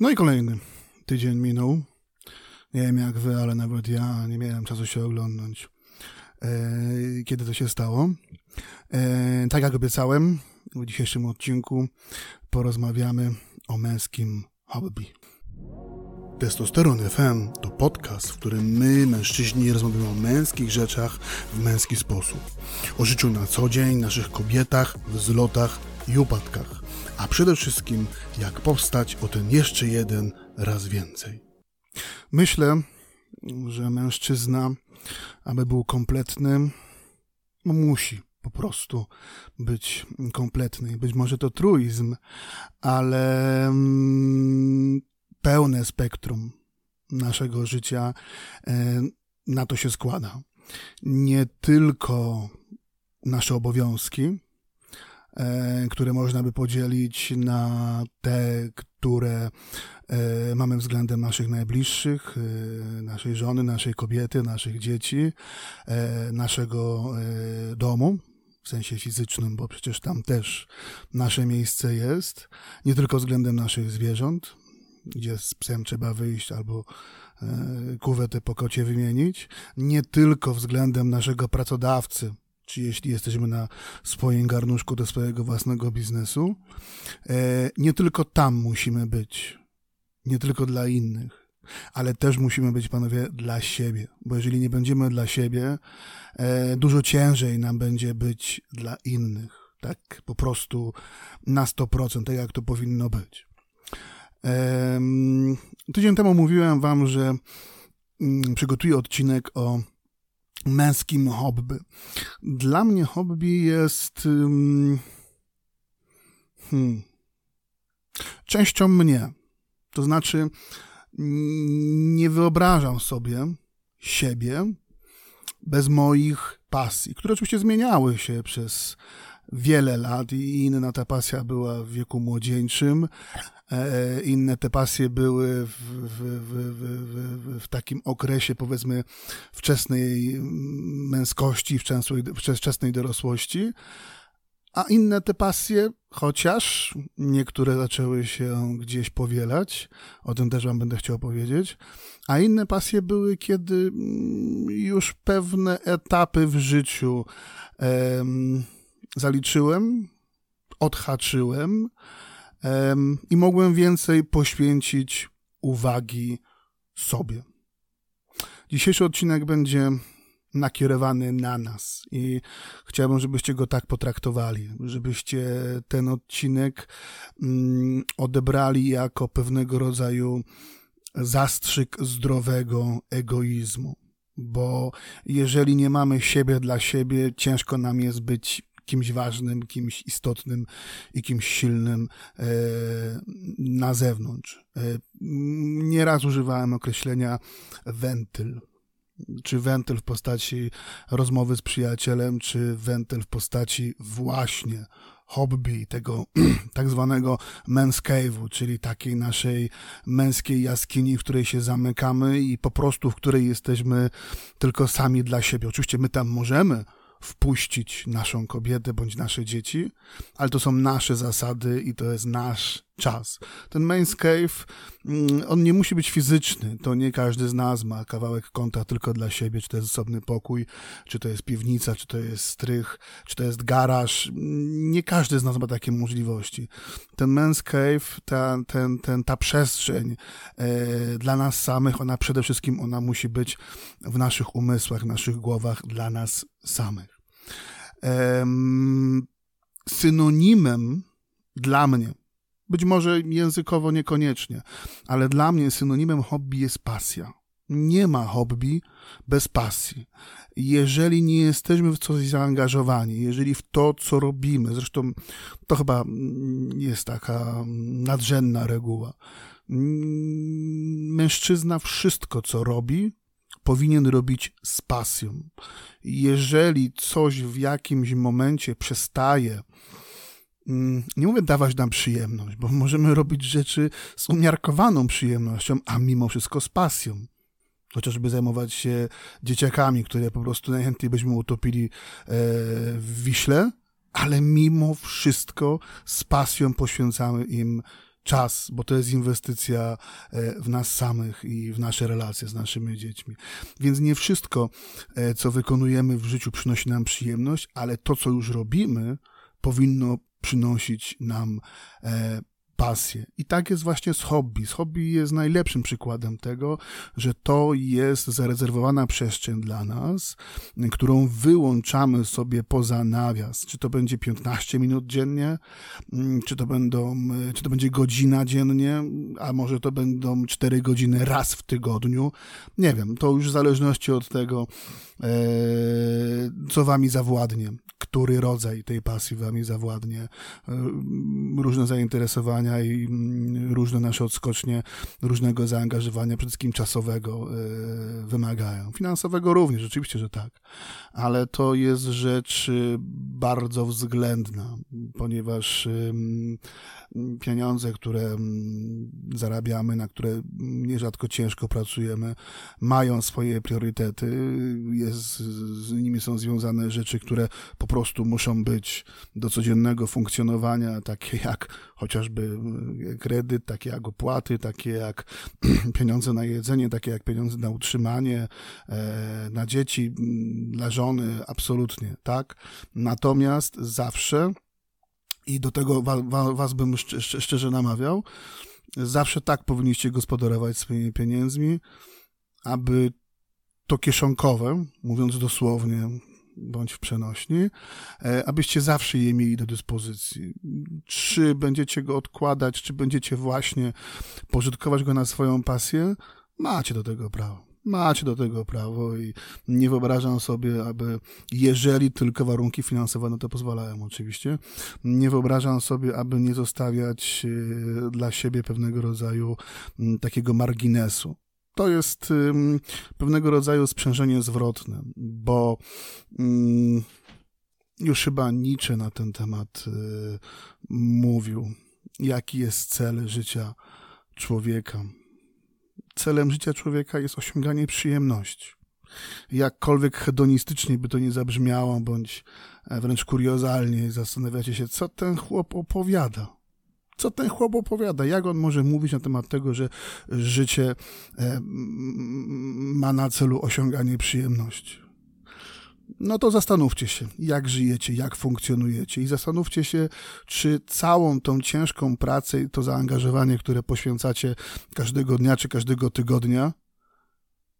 No i kolejny tydzień minął. Nie wiem jak wy, ale nawet ja nie miałem czasu się oglądać, e, kiedy to się stało. E, tak jak obiecałem, w dzisiejszym odcinku porozmawiamy o męskim hobby. Testosteron FM to podcast, w którym my, mężczyźni, rozmawiamy o męskich rzeczach w męski sposób. O życiu na co dzień, naszych kobietach, wzlotach i upadkach. A przede wszystkim, jak powstać o ten jeszcze jeden raz więcej. Myślę, że mężczyzna, aby był kompletny, musi po prostu być kompletny. Być może to truizm, ale mm, pełne spektrum naszego życia e, na to się składa. Nie tylko nasze obowiązki, które można by podzielić na te, które e, mamy względem naszych najbliższych, naszej żony, naszej kobiety, naszych dzieci, naszego domu, w sensie fizycznym, bo przecież tam też nasze miejsce jest, nie tylko względem naszych zwierząt, gdzie z psem trzeba wyjść albo e, kuwetę po kocie wymienić, nie tylko względem naszego pracodawcy, czy jeśli jesteśmy na swoim garnuszku do swojego własnego biznesu, e, nie tylko tam musimy być, nie tylko dla innych, ale też musimy być, panowie, dla siebie, bo jeżeli nie będziemy dla siebie, e, dużo ciężej nam będzie być dla innych, tak po prostu na 100%, tak jak to powinno być. Tydzień temu mówiłem wam, że mm, przygotuję odcinek o męskim hobby. Dla mnie hobby jest hmm, częścią mnie. To znaczy, nie wyobrażam sobie siebie bez moich pasji, które oczywiście zmieniały się przez wiele lat i inna ta pasja była w wieku młodzieńczym, E, inne te pasje były w, w, w, w, takim okresie, powiedzmy, wczesnej męskości, wczesnej, wczesnej dorosłości, a inne te pasje, chociaż niektóre zaczęły się gdzieś powielać, o tym też Wam będę chciał powiedzieć, a inne pasje były, kiedy mm, już pewne etapy w życiu em, zaliczyłem, odhaczyłem, i mogłem więcej poświęcić uwagi sobie. Dzisiejszy odcinek będzie nakierowany na nas i chciałbym, żebyście go tak potraktowali, żebyście ten odcinek mm, odebrali jako pewnego rodzaju zastrzyk zdrowego egoizmu. Bo jeżeli nie mamy siebie dla siebie, ciężko nam jest być kimś ważnym, kimś istotnym i kimś silnym e, na zewnątrz. E, nieraz używałem określenia wentyl czy wentyl w postaci rozmowy z przyjacielem, czy wentyl w postaci właśnie hobby, tego tak zwanego men's cave'u, czyli takiej naszej męskiej jaskini, w której się zamykamy i po prostu w której jesteśmy tylko sami dla siebie. Oczywiście my tam możemy wpuścić naszą kobietę bądź nasze dzieci, ale to są nasze zasady i to jest nasz czas. Ten main cave, mm, on nie musi być fizyczny. To nie każdy z nas ma kawałek kąta tylko dla siebie, czy to jest osobny pokój, czy to jest piwnica, czy to jest strych, czy to jest garaż. Nie każdy z nas ma takie możliwości. Ten men's cave, ta, ten, ten, ta przestrzeń e, dla nas samych, ona przede wszystkim ona musi być w naszych umysłach, w naszych głowach dla nas samych synonimem dla mnie, być może językowo niekoniecznie, ale dla mnie synonimem hobby jest pasja. Nie ma hobby bez pasji. Jeżeli nie jesteśmy w coś zaangażowani, jeżeli w to, co robimy, zresztą to chyba jest taka nadrzędna reguła, mężczyzna wszystko, co robi, powinien robić z pasją. Jeżeli coś w jakimś momencie przestaje, mm, nie mówię dawać nam przyjemność, bo możemy robić rzeczy z umiarkowaną przyjemnością, a mimo wszystko z pasją. Chociażby zajmować się dzieciakami, które po prostu najchętniej byśmy utopili e, w Wiśle, ale mimo wszystko z pasją poświęcamy im czas, bo to jest inwestycja e, w nas samych i w nasze relacje z naszymi dziećmi. Więc nie wszystko, e, co wykonujemy w życiu, przynosi nam przyjemność, ale to, co już robimy, powinno przynosić nam e, pasję. I tak jest właśnie z hobby. Z hobby jest najlepszym przykładem tego, że to jest zarezerwowana przestrzeń dla nas, którą wyłączamy sobie poza nawias. Czy to będzie 15 minut dziennie, mm, czy to, będą, czy to będzie godzina dziennie, a może to będą 4 godziny raz w tygodniu. Nie wiem, to już w zależności od tego, e, co wami zawładnie który rodzaj tej pasji wami zawładnie. E, różne zainteresowania i mm, różne nasze odskocznie, różnego zaangażowania, przede wszystkim czasowego e, wymagają. Finansowego również, rzeczywiście, że tak. Ale to jest rzecz bardzo względna, ponieważ pieniądze, które zarabiamy, na które nierzadko ciężko pracujemy, mają swoje priorytety, jest, z nimi są związane rzeczy, które po prostu muszą być do codziennego funkcjonowania, takie jak chociażby kredyt, takie jak opłaty, takie jak pieniądze na jedzenie, takie jak pieniądze na utrzymanie, e, na dzieci, dla żony, absolutnie, tak? Natomiast zawsze i do tego was bym szczerze namawiał, zawsze tak powinniście gospodarować swoimi pieniędzmi, aby to kieszonkowe, mówiąc dosłownie, bądź w przenośni, e, abyście zawsze je mieli do dyspozycji. Czy będziecie go odkładać, czy będziecie właśnie pożytkować go na swoją pasję, macie do tego prawo. Macie do tego prawo i nie wyobrażam sobie, aby, jeżeli tylko warunki finansowe na to pozwalają, oczywiście, nie wyobrażam sobie, aby nie zostawiać e, dla siebie pewnego rodzaju takiego marginesu to jest pewnego rodzaju sprzężenie zwrotne, bo już chyba Nietzsche na ten temat y, mówił, jaki jest cel życia człowieka. Celem życia człowieka jest osiąganie przyjemności. Jakkolwiek hedonistycznie by to nie zabrzmiało, bądź e, wręcz kuriozalnie, zastanawiacie się, co ten chłop opowiada co ten chłop opowiada? Jak on może mówić na temat tego, że życie e, ma na celu osiąganie przyjemności? No to zastanówcie się, jak żyjecie, jak funkcjonujecie i zastanówcie się, czy całą tą ciężką pracę i to zaangażowanie, które poświęcacie każdego dnia czy każdego tygodnia,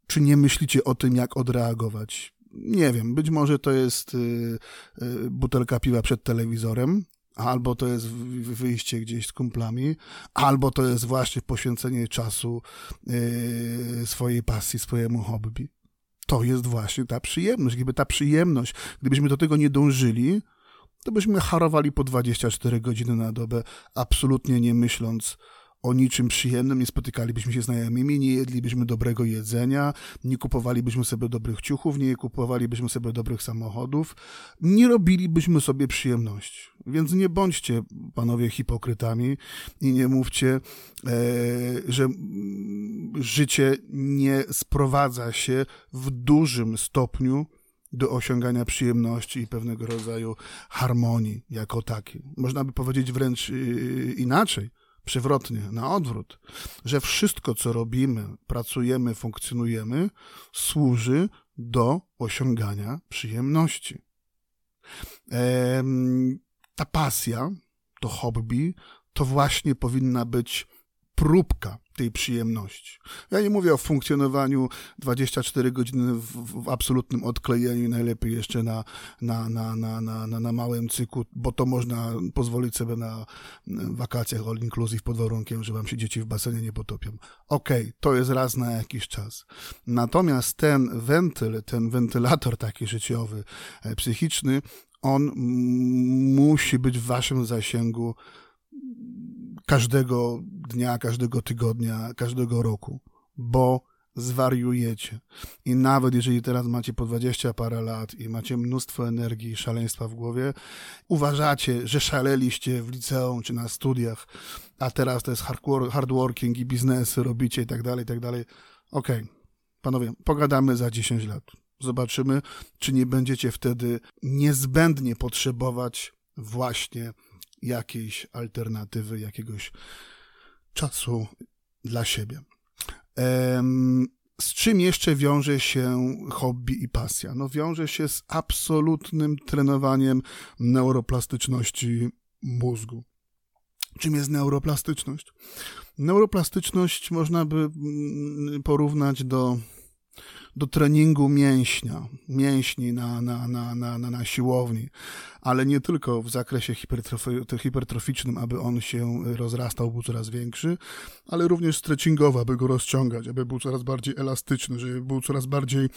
czy nie myślicie o tym, jak odreagować. Nie wiem, być może to jest y, y, butelka piwa przed telewizorem, albo to jest wyjście gdzieś z kumplami, albo to jest właśnie poświęcenie czasu yy, swojej pasji, swojemu hobby. To jest właśnie ta przyjemność. Gdyby ta przyjemność, gdybyśmy do tego nie dążyli, to byśmy harowali po 24 godziny na dobę, absolutnie nie myśląc o niczym przyjemnym, nie spotykalibyśmy się znajomymi, nie jedlibyśmy dobrego jedzenia, nie kupowalibyśmy sobie dobrych ciuchów, nie kupowalibyśmy sobie dobrych samochodów, nie robilibyśmy sobie przyjemności. Więc nie bądźcie, panowie, hipokrytami i nie mówcie, e, że życie nie sprowadza się w dużym stopniu do osiągania przyjemności i pewnego rodzaju harmonii jako takiej. Można by powiedzieć wręcz y, inaczej przewrotnie, na odwrót, że wszystko, co robimy, pracujemy, funkcjonujemy, służy do osiągania przyjemności. Ta pasja, to hobby, to właśnie powinna być próbka tej przyjemności. Ja nie mówię o funkcjonowaniu 24 godziny w, w absolutnym odklejeniu, najlepiej jeszcze na, na, na, na, na, na, na małym cyklu, bo to można pozwolić sobie na wakacjach all inclusive pod warunkiem, że wam się dzieci w basenie nie potopią. Okej, okay, to jest raz na jakiś czas. Natomiast ten wentyl, ten wentylator taki życiowy, e, psychiczny, on musi być w waszym zasięgu każdego dnia, każdego tygodnia, każdego roku, bo zwariujecie. I nawet jeżeli teraz macie po 20 parę lat i macie mnóstwo energii i szaleństwa w głowie, uważacie, że szaleliście w liceum czy na studiach, a teraz to jest hard working i biznesy robicie i tak dalej, i tak dalej. Okej, okay. panowie, pogadamy za 10 lat. Zobaczymy, czy nie będziecie wtedy niezbędnie potrzebować właśnie jakiejś alternatywy, jakiegoś czasu dla siebie. Z czym jeszcze wiąże się hobby i pasja? No wiąże się z absolutnym trenowaniem neuroplastyczności mózgu. Czym jest neuroplastyczność? Neuroplastyczność można by mm, porównać do do treningu mięśnia, mięśni na, na, na, na, na, na siłowni, ale nie tylko w zakresie hipertrofi hipertroficznym, aby on się rozrastał, był coraz większy, ale również stretchingowo, aby go rozciągać, aby był coraz bardziej elastyczny, żeby był coraz bardziej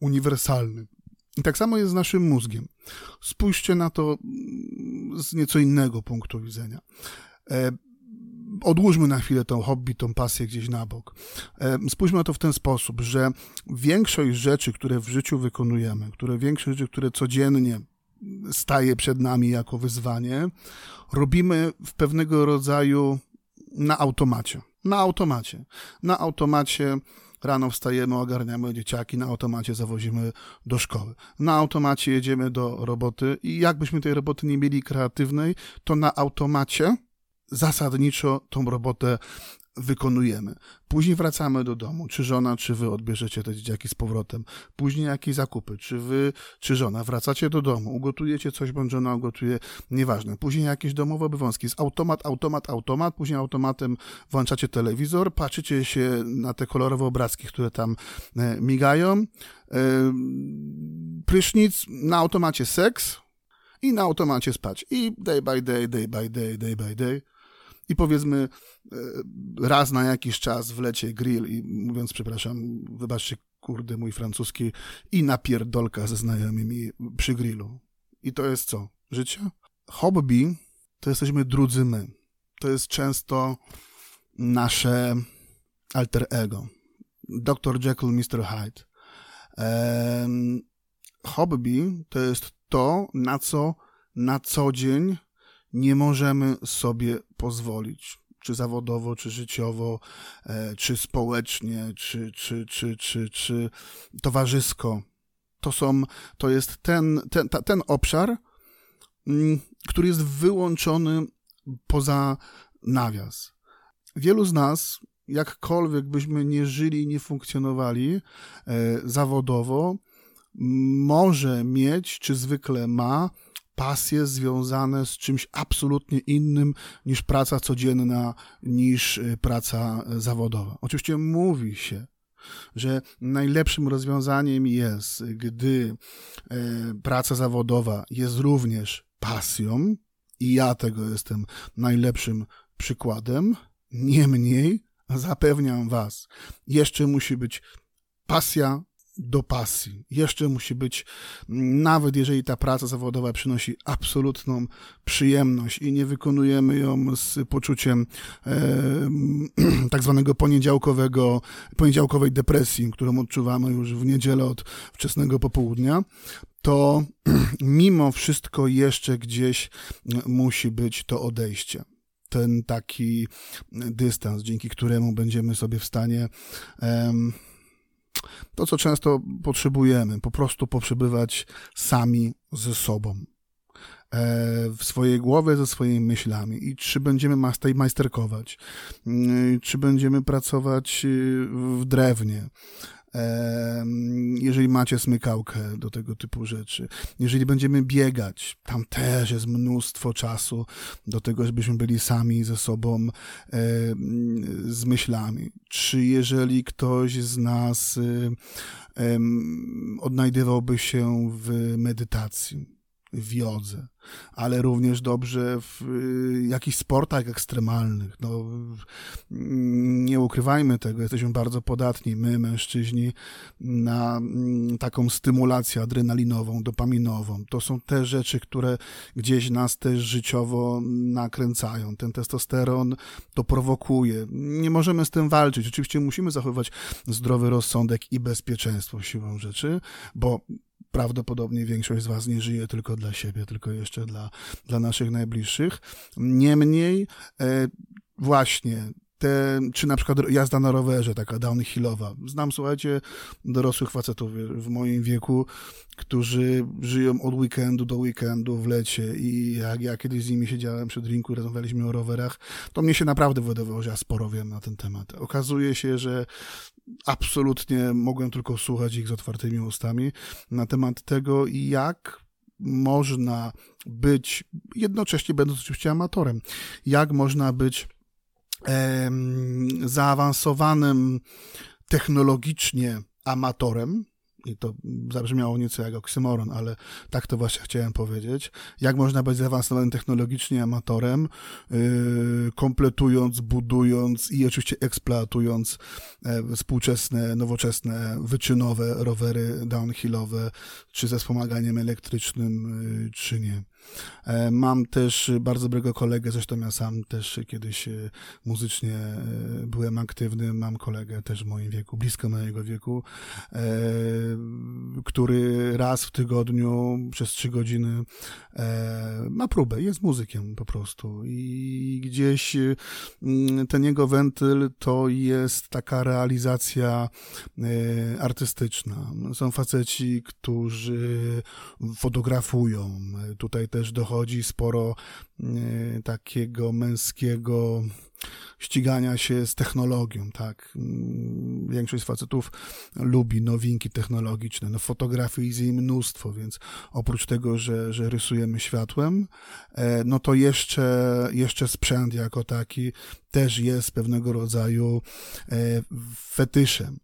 uniwersalny. I tak samo jest z naszym mózgiem. Spójrzcie na to z nieco innego punktu widzenia. Odłóżmy na chwilę tą hobby, tą pasję gdzieś na bok. E, spójrzmy na to w ten sposób, że większość rzeczy, które w życiu wykonujemy, które większość rzeczy, które codziennie staje przed nami jako wyzwanie, robimy w pewnego rodzaju na automacie. Na automacie. Na automacie rano wstajemy, ogarniamy dzieciaki, na automacie zawozimy do szkoły. Na automacie jedziemy do roboty i jakbyśmy tej roboty nie mieli kreatywnej, to na automacie zasadniczo tą robotę wykonujemy. Później wracamy do domu, czy żona, czy wy odbierzecie te dzieciaki z powrotem. Później jakieś zakupy, czy wy, czy żona, wracacie do domu, ugotujecie coś, bądź żona ugotuje, nieważne. Później jakieś domowe obowiązki, jest automat, automat, automat, później automatem włączacie telewizor, patrzycie się na te kolorowe obrazki, które tam e, migają, e, prysznic, na automacie seks i na automacie spać. I day by day, day by day, day by day i powiedzmy e, raz na jakiś czas wlecie grill i mówiąc, przepraszam, wybaczcie, kurde, mój francuski i napierdolka ze znajomymi przy grillu. I to jest co? Życie? Hobby to jesteśmy drudzy my. To jest często nasze alter ego. Dr. Jekyll, Mr. Hyde. Hobby to jest to, na co na co dzień nie możemy sobie pozwolić, czy zawodowo, czy życiowo, e, czy społecznie, czy, czy, czy, czy, czy towarzysko. To są, to jest ten, ten, ten obszar, mm, który jest wyłączony poza nawias. Wielu z nas, jakkolwiek byśmy nie żyli, nie funkcjonowali e, zawodowo, może mieć, czy zwykle ma, pasje związane z czymś absolutnie innym niż praca codzienna, niż y, praca y, zawodowa. Oczywiście mówi się, że najlepszym rozwiązaniem jest, gdy y, praca zawodowa jest również pasją, i ja tego jestem najlepszym przykładem. Niemniej, zapewniam Was, jeszcze musi być pasja do pasji. Jeszcze musi być, nawet jeżeli ta praca zawodowa przynosi absolutną przyjemność i nie wykonujemy ją z poczuciem e, tak zwanego poniedziałkowego, poniedziałkowej depresji, którą odczuwamy już w niedzielę od wczesnego popołudnia, to mimo wszystko jeszcze gdzieś musi być to odejście ten taki dystans, dzięki któremu będziemy sobie w stanie to, co często potrzebujemy, po prostu poprzebywać sami ze sobą. E, w swojej głowie, ze swoimi myślami. I czy będziemy majsterkować, mm, czy będziemy pracować y, w drewnie, jeżeli macie smykałkę do tego typu rzeczy, jeżeli będziemy biegać, tam też jest mnóstwo czasu do tego, żebyśmy byli sami ze sobą, z myślami. Czy jeżeli ktoś z nas odnajdywałby się w medytacji, w jodze, ale również dobrze w y, jakichś sportach ekstremalnych. No, nie ukrywajmy tego, jesteśmy bardzo podatni, my, mężczyźni, na mm, taką stymulację adrenalinową, dopaminową. To są te rzeczy, które gdzieś nas też życiowo nakręcają. Ten testosteron to prowokuje. Nie możemy z tym walczyć. Oczywiście musimy zachowywać zdrowy rozsądek i bezpieczeństwo siłą rzeczy, bo prawdopodobnie większość z Was nie żyje tylko dla siebie, tylko jeszcze dla, dla naszych najbliższych. Niemniej, e, właśnie te, czy na przykład jazda na rowerze, taka downhillowa. Znam, słuchajcie, dorosłych facetów w moim wieku, którzy żyją od weekendu do weekendu w lecie i jak ja kiedyś z nimi siedziałem przy drinku, rozmawialiśmy o rowerach, to mnie się naprawdę wydawało, że ja sporo wiem na ten temat. Okazuje się, że absolutnie mogłem tylko słuchać ich z otwartymi ustami na temat tego, jak można być, jednocześnie będąc oczywiście amatorem, jak można być zaawansowanym technologicznie amatorem, i to zabrzmiało nieco jak oksymoron, ale tak to właśnie chciałem powiedzieć, jak można być zaawansowanym technologicznie amatorem, yy, kompletując, budując i oczywiście eksploatując e, współczesne, nowoczesne, wyczynowe rowery downhillowe, czy ze wspomaganiem elektrycznym, yy, czy nie. E, mam też bardzo dobrego kolegę, zresztą ja sam też kiedyś e, muzycznie e, byłem aktywny. Mam kolegę też w moim wieku, blisko mojego wieku, który raz w tygodniu przez trzy godziny ma próbę, jest muzykiem po prostu. I gdzieś ten jego wentyl to jest taka realizacja artystyczna. Są faceci, którzy fotografują. Tutaj też dochodzi sporo e, takiego męskiego ścigania się z technologią, tak. Mm, większość facetów lubi nowinki technologiczne. No fotografii jest jej mnóstwo, więc oprócz tego, że, że rysujemy światłem, e, no to jeszcze, jeszcze sprzęt jako taki też jest pewnego rodzaju e, fetyszem.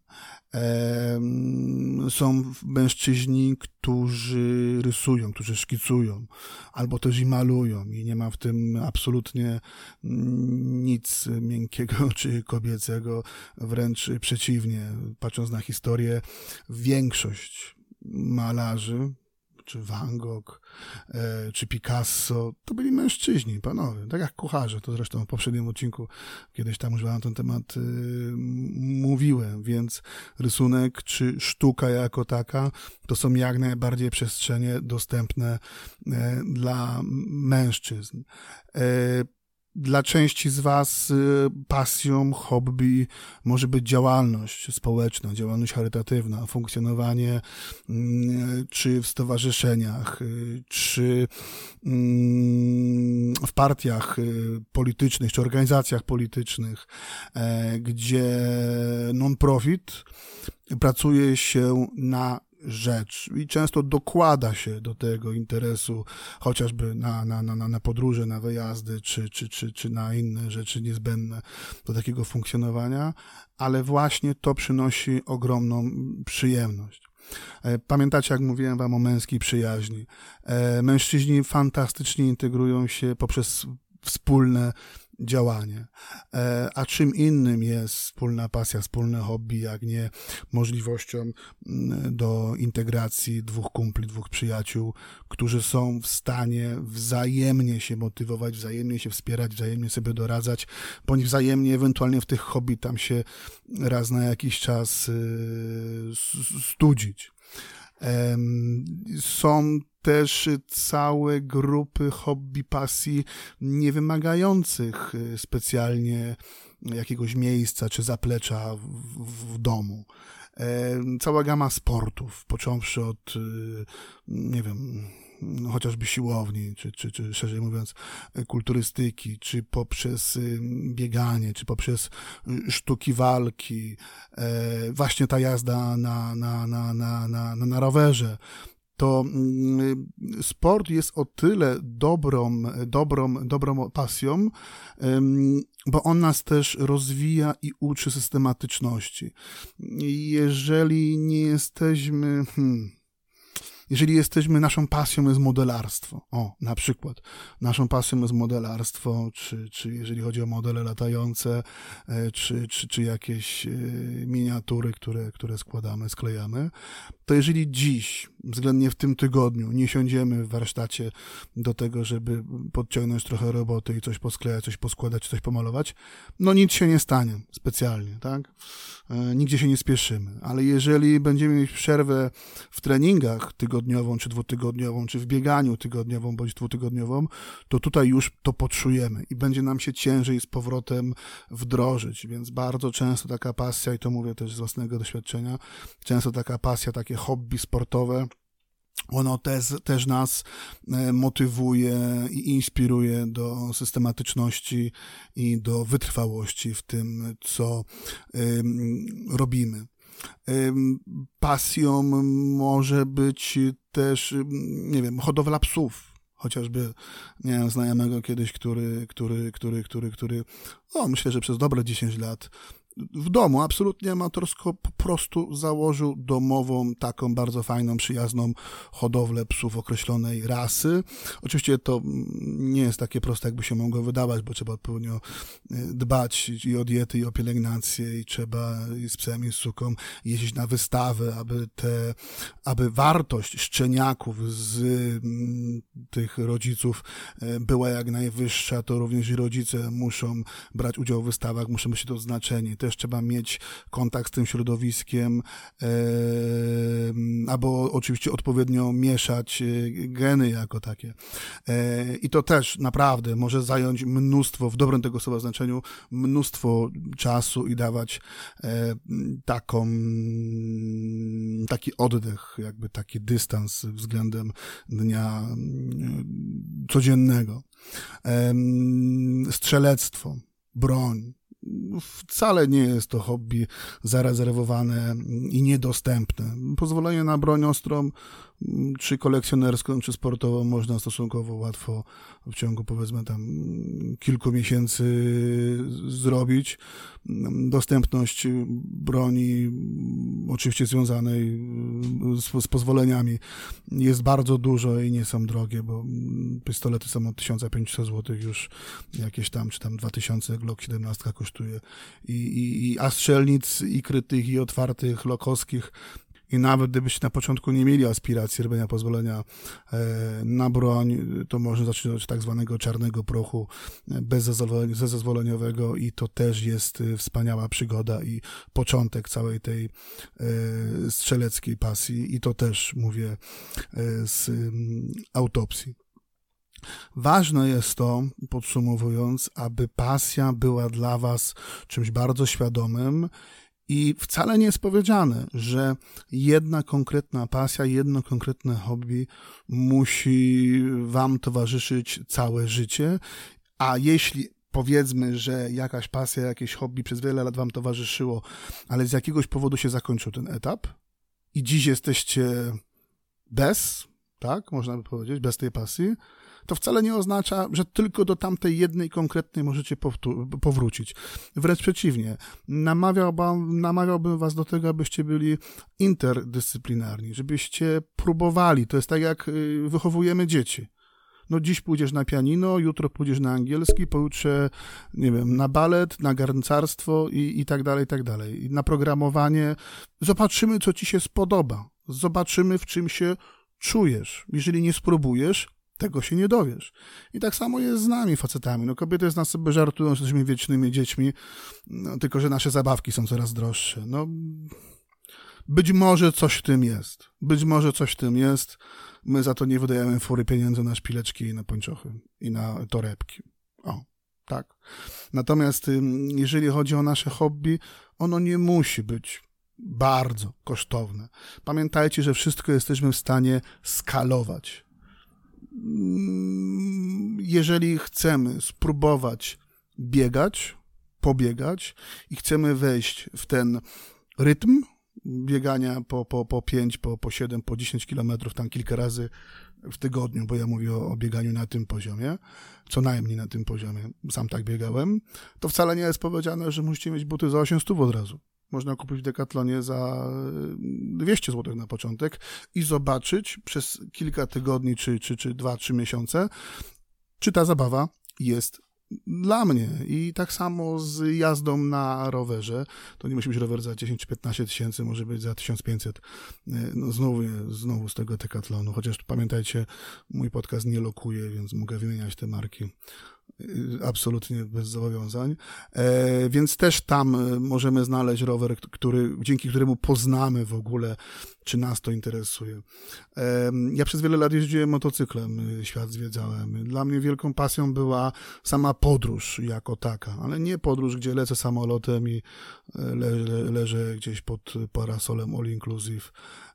Są mężczyźni, którzy rysują, którzy szkicują, albo też i malują, i nie ma w tym absolutnie nic miękkiego czy kobiecego, wręcz przeciwnie. Patrząc na historię, większość malarzy, czy Van Gogh, e, czy Picasso, to byli mężczyźni, panowie, tak jak kucharze, to zresztą w poprzednim odcinku kiedyś tam na ten temat y, mówiłem, więc rysunek czy sztuka jako taka, to są jak najbardziej przestrzenie dostępne e, dla mężczyzn. Dla części z Was y, pasją, hobby może być działalność społeczna, działalność charytatywna, funkcjonowanie mm, czy w stowarzyszeniach, y, czy mm, w partiach y, politycznych, czy organizacjach politycznych, e, gdzie non-profit pracuje się na rzecz i często dokłada się do tego interesu, chociażby na, na, na, na podróże, na wyjazdy, czy, czy, czy, czy na inne rzeczy niezbędne do takiego funkcjonowania, ale właśnie to przynosi ogromną przyjemność. E, pamiętacie, jak mówiłem wam o męskiej przyjaźni? E, mężczyźni fantastycznie integrują się poprzez wspólne działanie. E, a czym innym jest wspólna pasja, wspólne hobby, jak nie możliwością do integracji dwóch kumpli, dwóch przyjaciół, którzy są w stanie wzajemnie się motywować, wzajemnie się wspierać, wzajemnie sobie doradzać, bądź wzajemnie ewentualnie w tych hobby tam się raz na jakiś czas y, studzić. Są też całe grupy hobby, pasji nie wymagających y, specjalnie jakiegoś miejsca czy zaplecza w, w domu. Cała gama sportów, począwszy od, y, nie wiem, chociażby siłowni, czy, czy, czy szerzej mówiąc kulturystyki, czy poprzez bieganie, czy poprzez y, sztuki walki, e, właśnie ta jazda na, na, na, na, na, na rowerze, to mm, sport jest o tyle dobrą, dobrą, dobrą pasją, bo on nas też rozwija i uczy systematyczności. Jeżeli nie jesteśmy, hmm, jeżeli jesteśmy, naszą pasją jest modelarstwo, o, na przykład, naszą pasją jest modelarstwo, czy, czy jeżeli chodzi o modele latające, e, czy, czy, czy jakieś e, miniatury, które, które składamy, sklejamy, to jeżeli dziś, względnie w tym tygodniu, nie siądziemy w warsztacie do tego, żeby podciągnąć trochę roboty i coś posklejać, coś poskładać, coś pomalować, no nic się nie stanie specjalnie, tak? E, nigdzie się nie spieszymy, ale jeżeli będziemy mieć przerwę w treningach tygodniu, tygodniową, czy dwutygodniową, czy w bieganiu tygodniową, bądź dwutygodniową, to tutaj już to poczujemy i będzie nam się ciężej z powrotem wdrożyć, więc bardzo często taka pasja, i to mówię też z własnego doświadczenia, często taka pasja, takie hobby sportowe, ono też, też nas e, motywuje i inspiruje do systematyczności i do wytrwałości w tym, co robimy. Pasją może być też, nie wiem, hodowla psów. Chociażby miałem znajomego kiedyś, który, który, który, który, który, o, myślę, że przez dobre 10 lat w domu, absolutnie amatorsko, po prostu założył domową, taką bardzo fajną, przyjazną hodowlę psów określonej rasy. Oczywiście to nie jest takie proste, jakby się mogło wydawać, bo trzeba odpowiednio e, dbać i o diety, i o pielęgnację, i trzeba i z psem, i z suką jeździć na wystawy, aby te, aby wartość szczeniaków z mm, tych rodziców e, była jak najwyższa, to również rodzice muszą brać udział w wystawach, muszą być to znaczeni też trzeba mieć kontakt z tym środowiskiem, e, albo oczywiście odpowiednio mieszać e, geny jako takie. E, I to też naprawdę może zająć mnóstwo, w dobrym tego słowa znaczeniu, mnóstwo czasu i dawać taką, taki oddech, jakby taki dystans względem dnia codziennego. Strzelectwo, broń, wcale nie jest to hobby zarezerwowane i niedostępne. Pozwolenie na broń ostrą czy kolekcjonerską, czy sportową można stosunkowo łatwo w ciągu powiedzmy tam kilku miesięcy zrobić. Dostępność broni, oczywiście związanej z, z pozwoleniami, jest bardzo dużo i nie są drogie, bo pistolety są od 1500 zł już jakieś tam, czy tam 2000 Glock 17 kosztuje. I, i, i a strzelnic i krytych, i otwartych, lokowskich i nawet gdybyście na początku nie mieli aspiracji robienia pozwolenia e, na broń, to można zacząć od tak zwanego czarnego prochu e, bezzezwoleniowego i to też jest e, wspaniała przygoda i początek całej tej strzeleckiej pasji i to też mówię z mm, autopsji. Ważne jest to, podsumowując, aby pasja była dla Was czymś bardzo świadomym i wcale nie jest powiedziane, że jedna konkretna pasja, jedno konkretne hobby musi Wam towarzyszyć całe życie, a jeśli powiedzmy, że jakaś pasja, jakieś hobby przez wiele lat Wam towarzyszyło, ale z jakiegoś powodu się zakończył ten etap i dziś jesteście bez, tak, można by powiedzieć, bez tej pasji, to wcale nie oznacza, że tylko do tamtej jednej konkretnej możecie powrócić. Wręcz przeciwnie, namawiałbym, namawiałbym was do tego, abyście byli interdyscyplinarni, żebyście próbowali. To jest tak, jak y, wychowujemy dzieci no dziś pójdziesz na pianino, jutro pójdziesz na angielski, pojutrze, nie wiem, na balet, na garncarstwo i, i tak dalej, i tak dalej. I na programowanie. Zobaczymy, co ci się spodoba. Zobaczymy, w czym się czujesz. Jeżeli nie spróbujesz, tego się nie dowiesz. I tak samo jest z nami, facetami. No kobiety z nas sobie żartują, że jesteśmy wiecznymi dziećmi, no, tylko że nasze zabawki są coraz droższe. No, być może coś w tym jest. Być może coś w tym jest. My za to nie wydajemy fury pieniędzy na szpileczki i na pończochy i na torebki. O, tak. Natomiast jeżeli chodzi o nasze hobby, ono nie musi być bardzo kosztowne. Pamiętajcie, że wszystko jesteśmy w stanie skalować jeżeli chcemy spróbować biegać, pobiegać i chcemy wejść w ten rytm biegania po, po, po 5, po, po 7, po 10 kilometrów tam kilka razy w tygodniu, bo ja mówię o, o bieganiu na tym poziomie, co najmniej na tym poziomie, sam tak biegałem, to wcale nie jest powiedziane, że musicie mieć buty za 800 od razu można kupić w Decathlonie za 200 zł na początek i zobaczyć przez kilka tygodni, czy, czy, czy dwa, trzy miesiące, czy ta zabawa jest dla mnie. I tak samo z jazdą na rowerze. To nie musi być rower za 10 czy 15 tysięcy, może być za 1500. No znowu, znowu z tego Decathlonu. Chociaż pamiętajcie, mój podcast nie lokuje, więc mogę wymieniać te marki absolutnie bez zobowiązań. E, więc też tam e, możemy znaleźć rower, który, dzięki któremu poznamy w ogóle, czy nas to interesuje. E, ja przez wiele lat jeździłem motocyklem, y, świat zwiedzałem. Dla mnie wielką pasją była sama podróż jako taka, ale nie podróż, gdzie lecę samolotem i e, le, le, leżę gdzieś pod parasolem all inclusive E,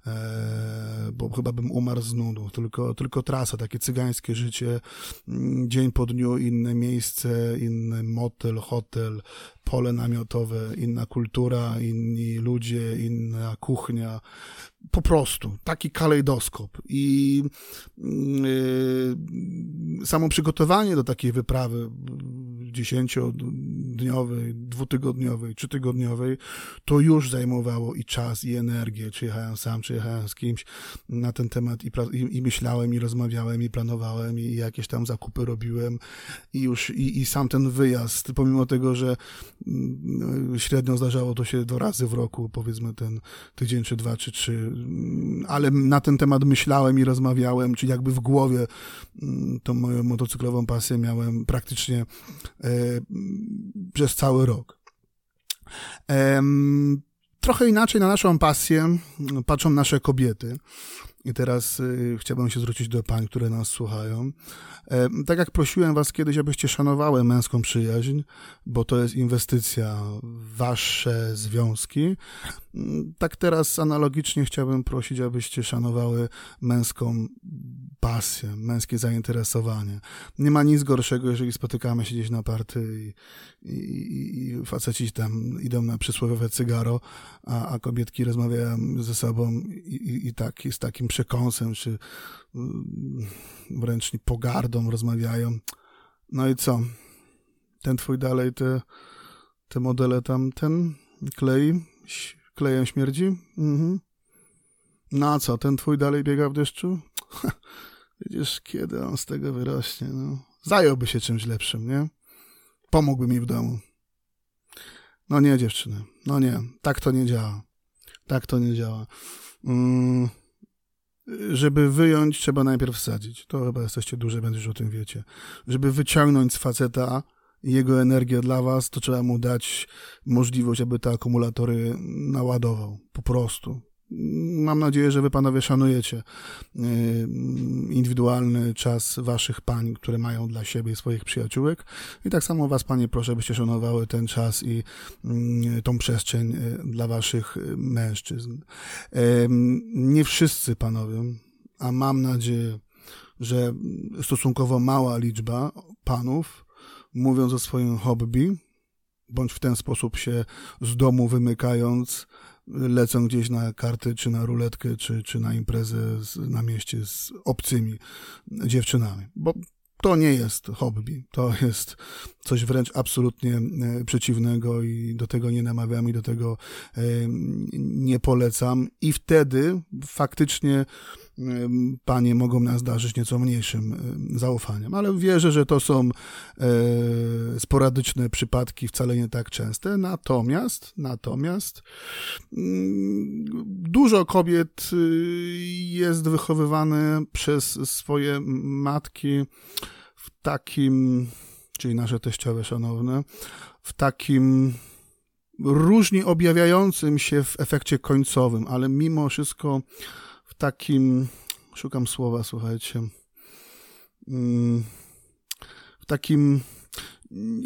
bo chyba bym umarł z nudu, tylko, tylko trasa, takie cygańskie życie, mm, dzień po dniu, inne miejsce, inny motel, hotel, pole namiotowe, inna kultura, inni ludzie, inna kuchnia, po prostu taki kalejdoskop. I yy, samo przygotowanie do takiej wyprawy dziesięciodniowej, dwutygodniowej, trzytygodniowej, to już zajmowało i czas, i energię. Czy jechałem sam, czy jechałem z kimś na ten temat i, i, i myślałem, i rozmawiałem, i planowałem, i jakieś tam zakupy robiłem. I już, i, i sam ten wyjazd, pomimo tego, że yy, średnio zdarzało to się dwa razy w roku, powiedzmy ten tydzień, czy dwa, czy trzy, ale na ten temat myślałem i rozmawiałem, czyli jakby w głowie mm, tą moją motocyklową pasję miałem praktycznie e, przez cały rok. Trochę inaczej na naszą pasję patrzą nasze kobiety. I teraz y, chciałbym się zwrócić do pań, które nas słuchają. E, tak jak prosiłem was kiedyś, abyście szanowały męską przyjaźń, bo to jest inwestycja w wasze związki, mm, tak teraz analogicznie chciałbym prosić, abyście szanowały męską pasję, męskie zainteresowanie. Nie ma nic gorszego, jeżeli spotykamy się gdzieś na party i, i, i faceci tam idą na przysłowiowe cygaro, a, a kobietki rozmawiają ze sobą i, i, tak, z takim przekąsem, czy mm, wręcz pogardą rozmawiają. No i co? Ten twój dalej te, te modele tam, ten klei, klejem śmierdzi? Mhm. No a co, ten twój dalej biega w deszczu? Widzisz, kiedy on z tego wyrośnie, no. Zająłby się czymś lepszym, nie? Pomógłby mi w domu. No nie, dziewczyny. No nie. Tak to nie działa. Tak to nie działa. Mm, żeby wyjąć, trzeba najpierw wsadzić. To chyba jesteście duże, będziesz o tym wiecie. Żeby wyciągnąć z faceta jego energię dla was, to trzeba mu dać możliwość, aby te akumulatory naładował. Po prostu. Mam nadzieję, że wy panowie szanujecie y, indywidualny czas waszych pań, które mają dla siebie swoich przyjaciółek. I tak samo was, panie, proszę, byście szanowały ten czas i y, tą przestrzeń y, dla waszych mężczyzn. Nie wszyscy panowie, a mam nadzieję, że stosunkowo mała liczba panów, mówiąc o swoim hobby, bądź w ten sposób się z domu wymykając, lecą gdzieś na karty, czy na ruletkę, czy, czy na imprezę z, na mieście z obcymi dziewczynami. Bo to nie jest hobby, to jest coś wręcz absolutnie e, przeciwnego i do tego nie namawiam i do tego e, nie polecam. I wtedy faktycznie panie mogą nas darzyć nieco mniejszym zaufaniem, ale wierzę, że to są e, sporadyczne przypadki, wcale nie tak częste. Natomiast, natomiast mm, dużo kobiet y, jest wychowywane przez swoje matki w takim, czyli nasze teściowe szanowne, w takim różnie objawiającym się w efekcie końcowym, ale mimo wszystko takim, szukam słowa, słuchajcie, mm, w takim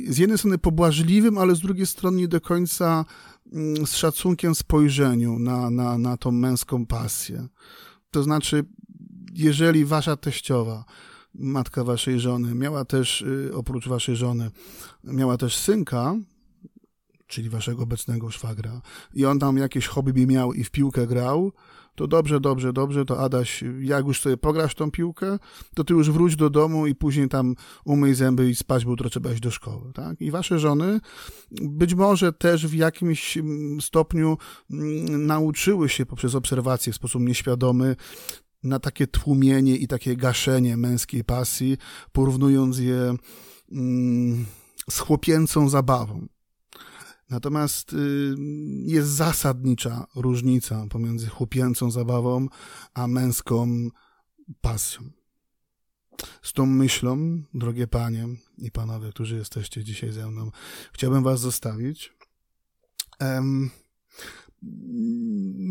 z jednej strony pobłażliwym, ale z drugiej strony nie do końca mm, z szacunkiem spojrzeniu na, na, na tą męską pasję. To znaczy, jeżeli wasza teściowa, matka waszej żony, miała też, y, oprócz waszej żony, miała też synka, czyli waszego obecnego szwagra, i on tam jakieś hobby miał i w piłkę grał, to dobrze, dobrze, dobrze, to Adaś, jak już sobie pograsz tą piłkę, to ty już wróć do domu i później tam umyj zęby i spać, bo jutro trzeba iść do szkoły, tak? I wasze żony być może też w jakimś mm, stopniu mm, nauczyły się poprzez obserwację w sposób nieświadomy na takie tłumienie i takie gaszenie męskiej pasji, porównując je mm, z chłopięcą zabawą. Natomiast y, jest zasadnicza różnica pomiędzy chłopięcą zabawą a męską pasją. z tą myślą, drogie panie i panowie, którzy jesteście dzisiaj ze mną, chciałbym was zostawić. Um,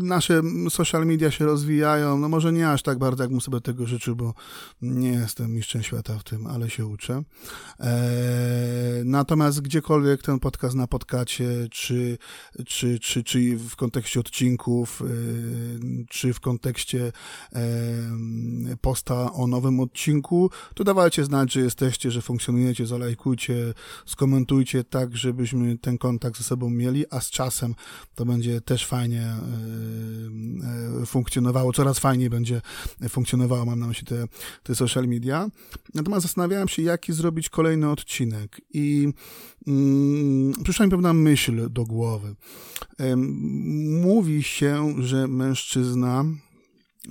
nasze social media się rozwijają, no może nie aż tak bardzo, jak bym sobie tego życzył, bo nie jestem mistrzem świata w tym, ale się uczę. E, natomiast gdziekolwiek ten podcast na podcaście, czy, czy, czy, czy w kontekście odcinków, e, czy w kontekście e, posta o nowym odcinku, to dawajcie znać, że jesteście, że funkcjonujecie, zalajkujcie, skomentujcie tak, żebyśmy ten kontakt ze sobą mieli, a z czasem to będzie też fajnie e, e, funkcjonowało, coraz fajniej będzie funkcjonowało, mam na myśli te, te social media. Natomiast zastanawiałem się, jaki zrobić kolejny odcinek i mm, przyszła mi pewna myśl do głowy. Mówi się, że mężczyzna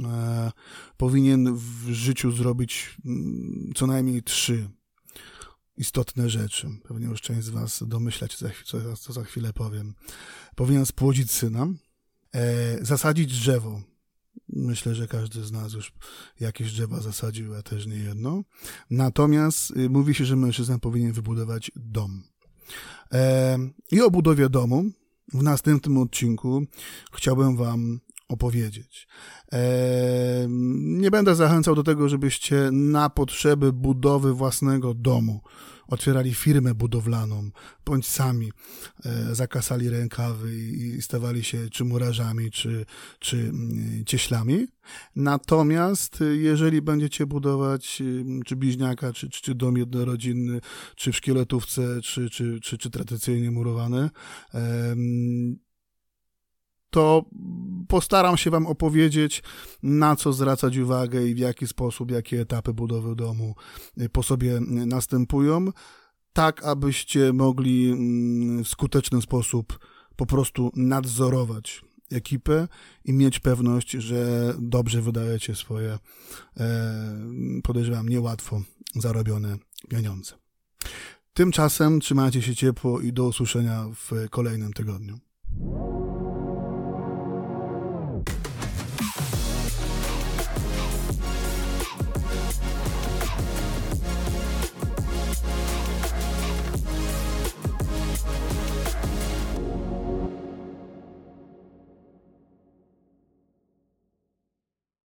e, powinien w życiu zrobić mm, co najmniej trzy istotne rzeczy. Pewnie już część z Was domyślać, co, co za chwilę powiem. Powinien spłodzić syna, e, zasadzić drzewo. Myślę, że każdy z nas już jakieś drzewa zasadził, a też nie jedno. Natomiast y, mówi się, że mężczyzna powinien wybudować dom. E, I o budowie domu w następnym odcinku chciałbym Wam opowiedzieć. E, nie będę zachęcał do tego, żebyście na potrzeby budowy własnego domu otwierali firmę budowlaną, bądź sami e, zakasali rękawy i stawali się czy murarzami, czy, czy mm, cieślami. Natomiast e, jeżeli będziecie budować czy bliźniaka, czy, czy, czy dom jednorodzinny, czy w szkieletówce, czy, czy, czy, czy tradycyjnie murowany, to postaram się Wam opowiedzieć, na co zwracać uwagę i w jaki sposób, jakie etapy budowy domu y, po sobie y, następują, tak abyście mogli mm, w skuteczny sposób po prostu nadzorować ekipę i mieć pewność, że dobrze wydajecie swoje, e, podejrzewam, niełatwo zarobione pieniądze. Tymczasem trzymajcie się ciepło i do usłyszenia w kolejnym tygodniu.